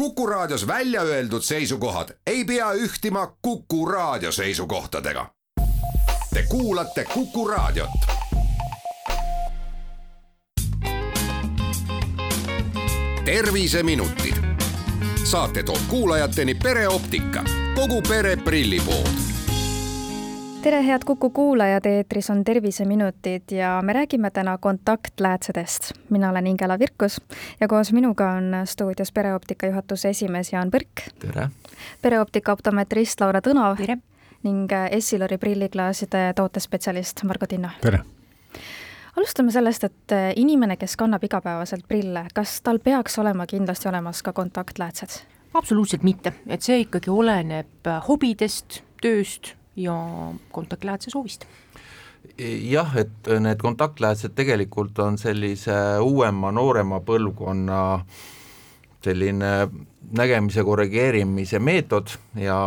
Kuku Raadios välja öeldud seisukohad ei pea ühtima Kuku Raadio seisukohtadega. Te kuulate Kuku Raadiot. terviseminutid. saate toob kuulajateni pereoptika, kogu pere prillipood tere, head Kuku kuulajad, eetris on Terviseminutid ja me räägime täna kontaktläätsedest. mina olen Ingela Virkus ja koos minuga on stuudios pereoptika juhatuse esimees Jaan Põrk. tere! pereoptika optometrist Laura Tõnov. tere! ning Essilori prilliklaaside tootespetsialist Margo Tinno. tere! alustame sellest, et inimene, kes kannab igapäevaselt prille, kas tal peaks olema kindlasti olemas ka kontaktläätsed? absoluutselt mitte, et see ikkagi oleneb hobidest, tööst ja kontaktläätse soovist. jah, et need kontaktläätsed tegelikult on sellise uuema, noorema põlvkonna selline nägemise korrigeerimise meetod ja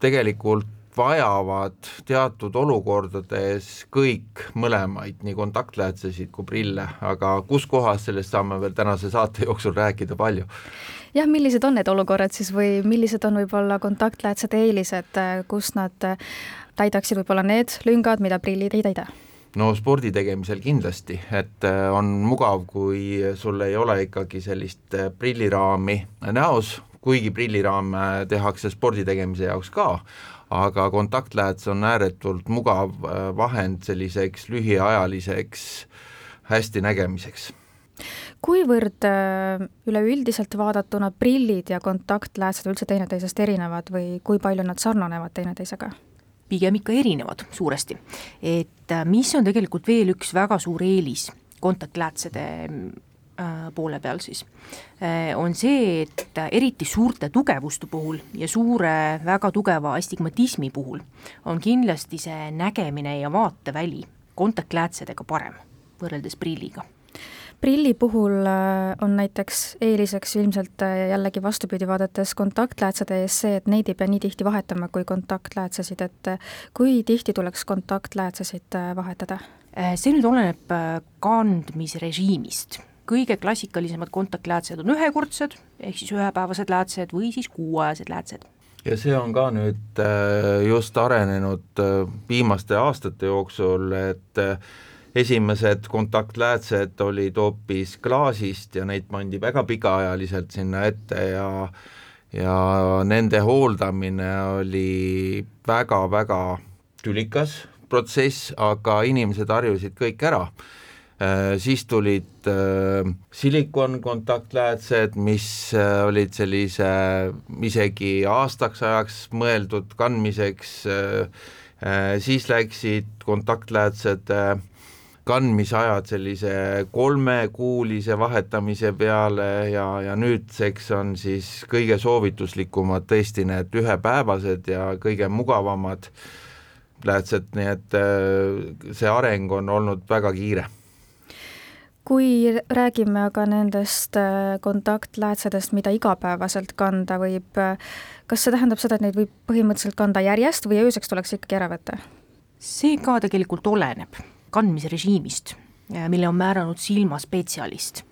tegelikult vajavad teatud olukordades kõik mõlemaid, nii kontaktläätsesid kui prille, aga kus kohas, sellest saame veel tänase saate jooksul rääkida palju. Jah, millised on need olukorrad siis või millised on võib-olla kontaktläätsede eelised, kus nad täidaksid võib-olla need lüngad, mida prillid ei täida? no spordi tegemisel kindlasti, et on mugav, kui sul ei ole ikkagi sellist prilliraami näos, kuigi prilliraam tehakse spordi tegemise jaoks ka, aga kontaktlääts on ääretult mugav äh, vahend selliseks lühiajaliseks hästi nägemiseks. Kuivõrd äh, üleüldiselt vaadatuna prillid ja kontaktläätsed üldse teineteisest erinevad või kui palju nad sarnanevad teineteisega? pigem ikka erinevad suuresti, et äh, mis on tegelikult veel üks väga suur eelis kontaktläätsede Äh, poole peal siis, on see, et eriti suurte tugevuste puhul ja suure väga tugeva astigmatismi puhul on kindlasti see nägemine ja vaateväli kontaktläätsedega parem võrreldes prilliga prilli puhul äh, on näiteks eeliseks ilmselt jällegi vastupidi vaadates kontaktläätsede ees see, et neid ei pea nii tihti vahetama kui kontaktläätsesid, et kui tihti tuleks kontaktläätsesid vahetada? see nüüd oleneb kandmisrežiimist kõige klassikalisemad kontaktläätsed on ühekordsed, ehk siis ühepäevased läätsed või siis kuuajased läätsed. ja see on ka nüüd äh, just arenenud äh, viimaste aastate jooksul, et äh, esimesed kontaktläätsed olid hoopis klaasist ja neid pandi väga pikaajaliselt sinna ette ja ja nende hooldamine oli väga-väga tülikas protsess, aga inimesed harjusid kõik ära. Äh, siis tulid äh, silikonkontaktläätsed, mis äh, olid sellise isegi aastaks ajaks mõeldud kandmiseks, siis läksid kontaktläätsed kandmisajad sellise kolmekuulise vahetamise peale ja, ja nüüdseks on siis kõige soovituslikumad tõesti need ühepäevased ja kõige mugavamad. Läätsed, nii et see areng on olnud väga kiire. Kui räägime aga nendest äh, kontaktläätsedest, mida igapäevaselt kanda võib, äh, kas see tähendab seda, et neid võib põhimõtteliselt kanda järjest või ööseks tuleks ikkagi ära võtta? see ka tegelikult oleneb kandmisrežiimist, äh, mille on määranud silmaspetsialist.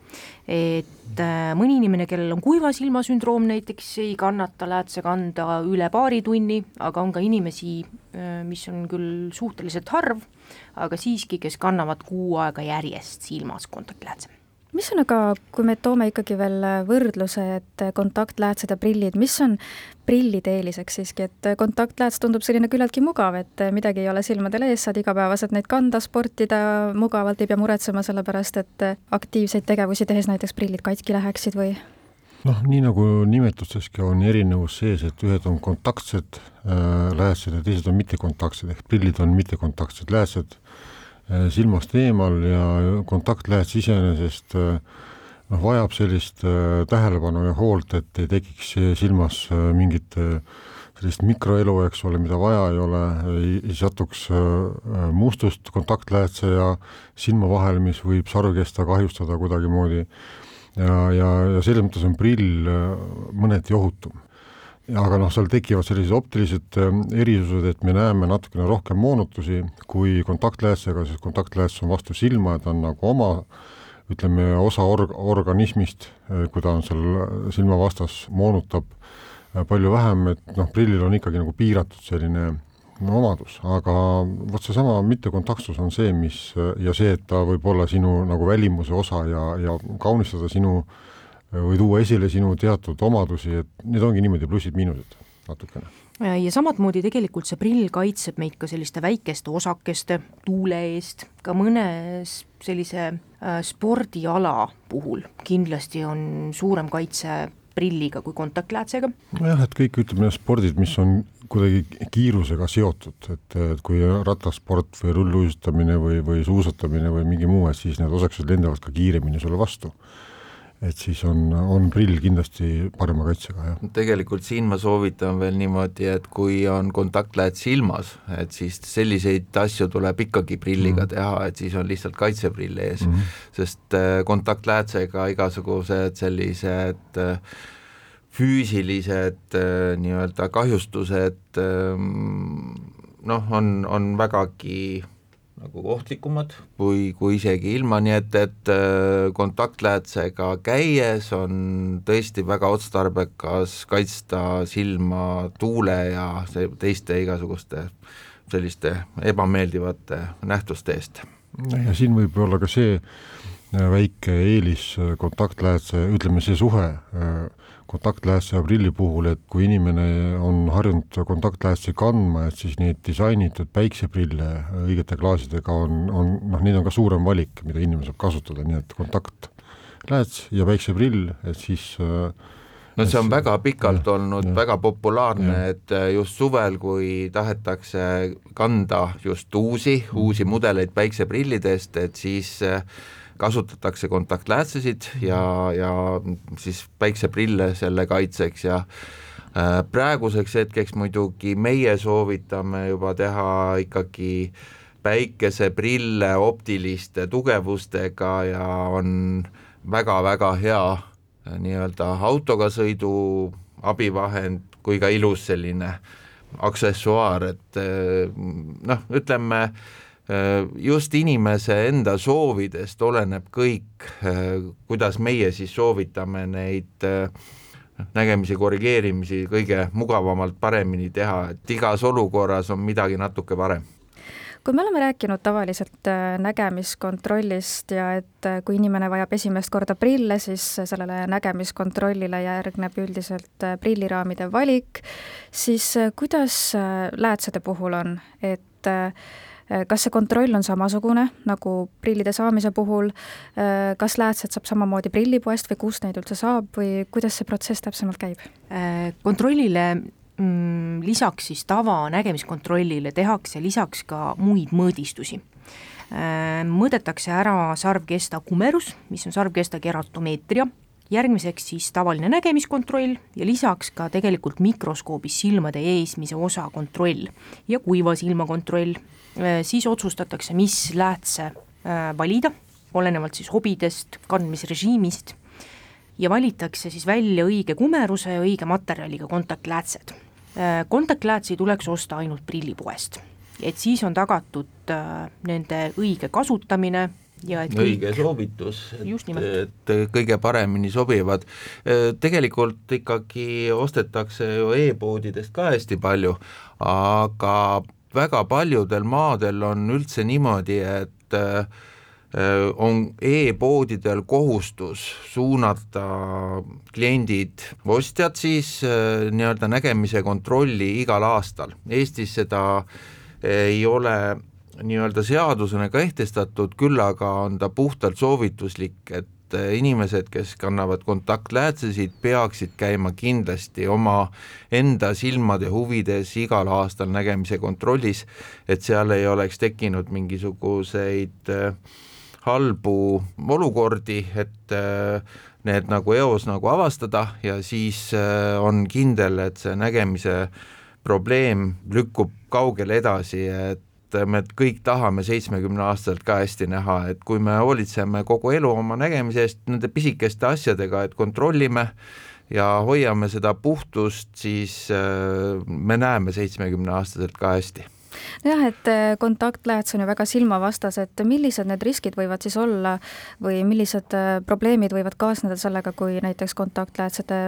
Et mõni inimene, kellel on kuiva silma sündroom näiteks, ei kannata läätse kanda üle paari tunni, aga on ka inimesi, mis on küll suhteliselt harv, aga siiski, kes kannavad kuu aega järjest silmas kontaktläätse mis on aga, kui me toome ikkagi veel võrdluse, et kontaktläätsed ja prillid, mis on prillide eeliseks siiski, et kontaktlääts tundub selline küllaltki mugav, et midagi ei ole silmadel ees, saad igapäevaselt neid kanda, sportida mugavalt, ei pea muretsema selle pärast, et aktiivseid tegevusi tehes näiteks prillid katki läheksid või? noh, nii nagu nimetusteski on erinevus sees, et ühed on kontaktsed äh, läätsed ja teised on mittekontaktsed ehk prillid on mittekontaktsed läätsed äh, silmast eemal ja kontaktlääts iseenesest äh, noh, vajab sellist äh, tähelepanu ja hoolt, et ei tekiks silmas äh, mingit äh, sellist mikroelu, eks ole, mida vaja ei ole, ei satuks äh, mustust kontaktläätse ja silma vahele, mis võib sarvkesta kahjustada kuidagimoodi äh, ja, ja, ja selles mõttes on prill äh, mõneti ohutum. Aga noh, seal tekivad sellised optilised äh, erisused, et me näeme natukene rohkem moonutusi kui kontaktläätsega, sest kontaktlääts on vastu silma ja ta on nagu oma ütleme, osa org-, organismist, kui ta on seal silma vastas, moonutab palju vähem, et noh, prillil on ikkagi nagu piiratud selline omadus, aga vot seesama mittekontaktsus on see, mis ja see, et ta võib olla sinu nagu välimuse osa ja, ja kaunistada sinu või tuua esile sinu teatud omadusi, et need ongi niimoodi plussid-miinused natukene. ja samamoodi tegelikult see prill kaitseb meid ka selliste väikeste osakeste, tuule eest, ka mõnes sellise äh, spordiala puhul kindlasti on suurem kaitse prilliga kui kontaktläätsega. nojah, et kõik ütleme spordid, mis on kuidagi kiirusega seotud, et, et kui rattasport või rulluisutamine või, või suusatamine või mingi muu, et siis need osakesed lendavad ka kiiremini sulle vastu et siis on, on prill kindlasti parema kaitsega, jah. tegelikult siin ma soovitan veel niimoodi, et kui on kontaktlääd silmas, et siis selliseid asju tuleb ikkagi prilliga mm. teha, et siis on lihtsalt kaitseprill ees mm, -hmm. sest äh, kontaktläätsega igasugused sellised äh, füüsilised äh, nii-öelda kahjustused ähm, noh, on, on vägagi nagu ohtlikumad kui, kui isegi ilma, nii et, et äh, kontaktläätsega käies on tõesti väga otstarbekas kaitsta silma tuule ja teiste igasuguste selliste ebameeldivate nähtuste eest. ja siin võib olla ka see väike eelis äh, kontaktläätse, ütleme see suhe kontaktläätse ja prilli puhul, et kui inimene on harjunud kontaktläätsi kandma, et siis neid disainitud päikseprille õigete klaasidega on, on noh, neid on ka suurem valik, mida inimene saab kasutada, nii et kontaktlääts ja päikseprill, et siis no see on väga pikalt olnud ja. väga populaarne, et just suvel, kui tahetakse kanda just uusi, uusi mudeleid päikseprillidest, et siis äh, kasutatakse kontaktläätsesid ja, ja siis päikseprille selle kaitseks ja äh, praeguseks hetkeks muidugi meie soovitame juba teha ikkagi päikeseprille optiliste tugevustega ja on väga-väga hea äh, nii-öelda autoga sõidu abivahend kui ka ilus selline aksessuaar, et äh, noh, ütleme Äh, just inimese enda soovidest oleneb kõik, äh, kuidas meie siis soovitame neid äh, nägemisi korrigeerimisi kõige mugavamalt paremini teha, et igas olukorras on midagi natuke parem. Kui me oleme rääkinud tavaliselt nägemiskontrollist ja et kui inimene vajab esimest korda prille, siis sellele nägemiskontrollile järgneb üldiselt prilliraamide valik, siis kuidas läätsede puhul on, et Äh, kas see kontroll on samasugune nagu prillide saamise puhul, äh, kas läätsed saab samamoodi prillipoest või kust neid üldse saab või kuidas see protsess täpsemalt käib? Äh, kontrollile mm, lisaks siis tavanägemiskontrollile tehakse lisaks ka muid mõõdistusi. Mõõdetakse ära sarvkesta kumerus, mis on sarvkesta keratomeetria, järgmiseks siis tavaline nägemiskontroll ja lisaks ka tegelikult mikroskoobis silmade eesmise osa kontroll ja kuiva silma kontroll. Äh, siis otsustatakse, mis läätse äh, valida, olenevalt siis hobidest, kandmisrežiimist, ja valitakse siis välja õige kumeruse ja õige materjaliga kontaktläätsed. Äh, kontaktläätsi tuleks osta ainult prillipoest, et siis on tagatud nende õige kasutamine ja et õige kõik... soovitus, et, et kõige paremini sobivad. tegelikult ikkagi ostetakse ju e-poodidest ka hästi palju, aga väga paljudel maadel on üldse niimoodi, et äh, on e-poodidel kohustus suunata kliendid, ostjad siis äh, nii-öelda nägemise kontrolli igal aastal. Eestis seda ei ole nii-öelda seadusena kehtestatud, küll aga on ta puhtalt soovituslik, et äh, inimesed, kes kannavad kontaktläätsesid, peaksid käima kindlasti oma enda silmade huvides igal aastal nägemise kontrollis, et seal ei oleks tekkinud mingisuguseid äh, halbu olukordi, et äh, need nagu eos nagu avastada ja siis on kindel, et see nägemise probleem lükkub kaugele edasi, et et me kõik tahame seitsmekümneaastaselt ka hästi näha, et kui me hoolitseme kogu elu oma nägemise eest nende pisikeste asjadega, et kontrollime ja hoiame seda puhtust, siis äh, me näeme seitsmekümneaastaselt ka hästi jah, et äh, kontaktlääts on ju väga silmavastased, millised need riskid võivad siis olla või millised äh, probleemid võivad kaasneda sellega, kui näiteks kontaktläätsede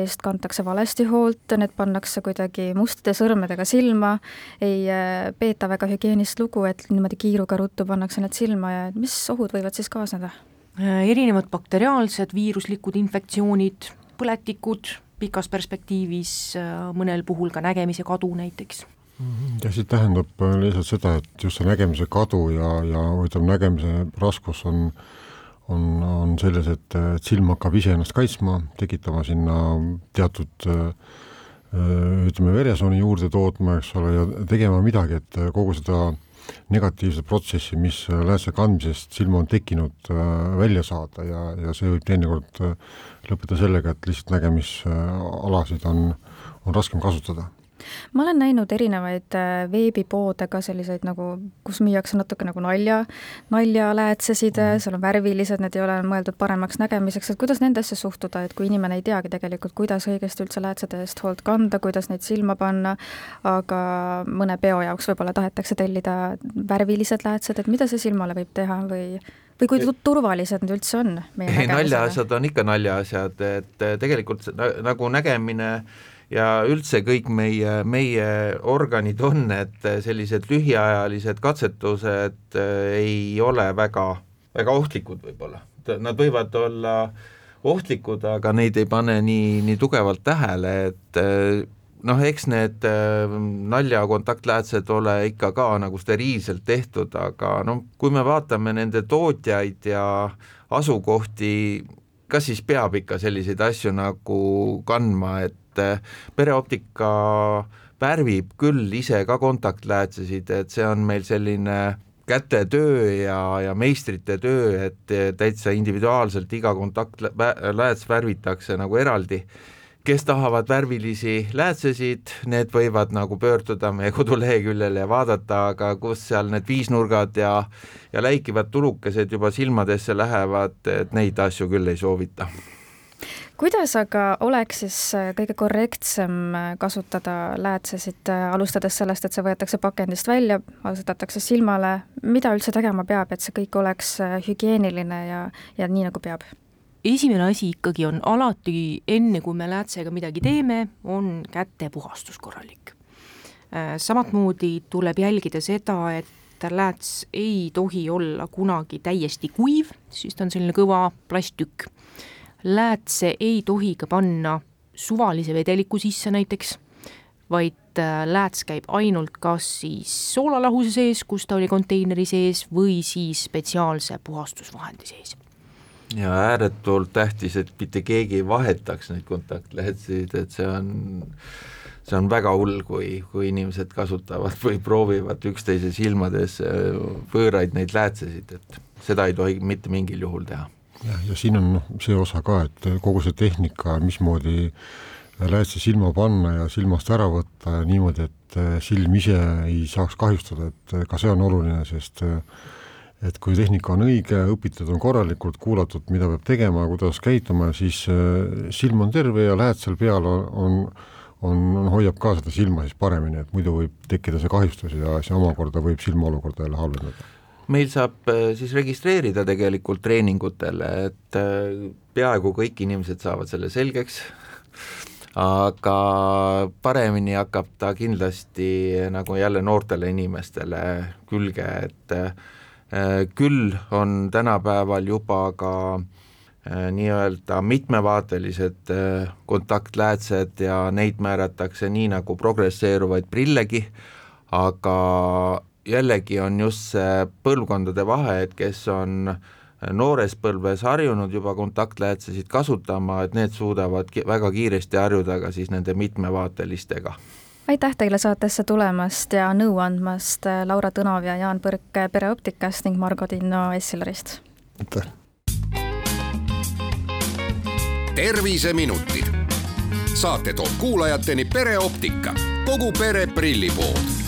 eest kantakse valesti hoolt, need pannakse kuidagi mustade sõrmedega silma, ei äh, peeta väga hügieenist lugu, et niimoodi kiiruga ruttu pannakse need silma ja mis ohud võivad siis kaasneda? erinevad bakteriaalsed viiruslikud infektsioonid, põletikud, pikas perspektiivis mõnel puhul ka nägemise kadu näiteks. Ja see tähendab äh, lihtsalt seda, et just see nägemise kadu ja, ja ütleme, nägemise raskus on on, on selles, et, et silm hakkab ise ennast kaitsma, tekitama sinna teatud äh, ütleme, veresooni juurde tootma, eks ole, ja tegema midagi, et kogu seda negatiivset protsessi, mis läätse kandmisest silma on tekkinud, äh, välja saada ja, ja see võib teinekord lõppeda sellega, et lihtsalt nägemisalasid on, on raskem kasutada ma olen näinud erinevaid äh, veebipoode ka selliseid nagu, kus müüakse natuke nagu nalja, naljaläätsesid mm., seal on värvilised, need ei ole mõeldud paremaks nägemiseks, et kuidas nendesse suhtuda, et kui inimene ei teagi tegelikult, kuidas õigesti üldse läätsede eest hoolt kanda, kuidas neid silma panna, aga mõne peo jaoks võib-olla tahetakse tellida värvilised läätsed, et mida see silmale võib teha või või kui turvalised need üldse on? ei, naljaasjad on ikka naljaasjad, et tegelikult nagu nägemine äh, ja üldse kõik meie, meie organid on, et sellised lühiajalised katsetused äh, ei ole väga, väga ohtlikud võib-olla. Nad võivad olla ohtlikud, aga neid ei pane nii, nii tugevalt tähele, et äh, noh, eks need nalja kontaktläätsed ole ikka ka nagu steriilselt tehtud, aga noh, kui me vaatame nende tootjaid ja asukohti, kas siis peab ikka selliseid asju nagu kandma, et et pereoptika värvib küll ise ka kontaktläätsesid, et see on meil selline kätetöö ja, ja meistrite töö, et täitsa individuaalselt iga kontaktlääts värvitakse nagu eraldi. kes tahavad värvilisi läätsesid, need võivad nagu pöörduda meie koduleheküljele ja vaadata, aga kus seal need viisnurgad ja ja läikivad tulukesed juba silmadesse lähevad, et neid asju küll ei soovita kuidas aga oleks siis äh, kõige korrektsem äh, kasutada läätsesid, äh, alustades sellest, et see võetakse pakendist välja, asetatakse silmale, mida üldse tegema peab, et see kõik oleks hügieeniline ja, ja nii, nagu peab? esimene asi ikkagi on alati, enne kui me läätsega midagi teeme, on kätepuhastus korralik. samamoodi tuleb jälgida seda, et lääts ei tohi olla kunagi täiesti kuiv, siis ta on selline kõva plasttükk läätse ei tohi ka panna suvalise vedeliku sisse näiteks, vaid äh, lääts käib ainult kas siis soolalahuse sees, kus ta oli konteineri sees, või siis spetsiaalse puhastusvahendi sees. ja ääretult tähtis, et mitte keegi ei vahetaks neid kontaktläätseid, et see on see on väga hull, kui, kui inimesed kasutavad või proovivad üksteise silmades võõraid neid läätsesid, et seda ei tohi mitte mingil juhul teha jah, ja siin on noh, see osa ka, et kogu see tehnika, mismoodi läätse silma panna ja silmast ära võtta ja niimoodi, et silm ise ei saaks kahjustada, et ka see on oluline, sest et kui tehnika on õige, õpitud on korralikult, kuulatud, mida peab tegema, kuidas käituma, siis silm on terve ja läätsel peal on, on on, hoiab ka seda silma siis paremini, et muidu võib tekkida see kahjustus ja see omakorda võib silma olukorda jälle halvendada meil saab äh, siis registreerida tegelikult treeningutele, et äh, peaaegu kõik inimesed saavad selle selgeks, aga paremini hakkab ta kindlasti nagu jälle noortele inimestele külge, et äh, küll on tänapäeval juba ka nii-öelda mitmevaatelised kontaktläätsed ja neid määratakse nii nagu progresseeruvaid prillegi, aga jällegi on just see põlvkondade vahe, et kes on noores põlves harjunud juba kontaktläätsesid kasutama, et need suudavad väga kiiresti harjuda ka siis nende mitmevaatelistega. aitäh teile saatesse tulemast ja nõu andmast, Laura Tõnov ja Jaan Põrk Pereoptikast ning Margo Tinno Essilorist. aitäh! terviseminutid. saate toob kuulajateni Pereoptika, kogu pere prillipood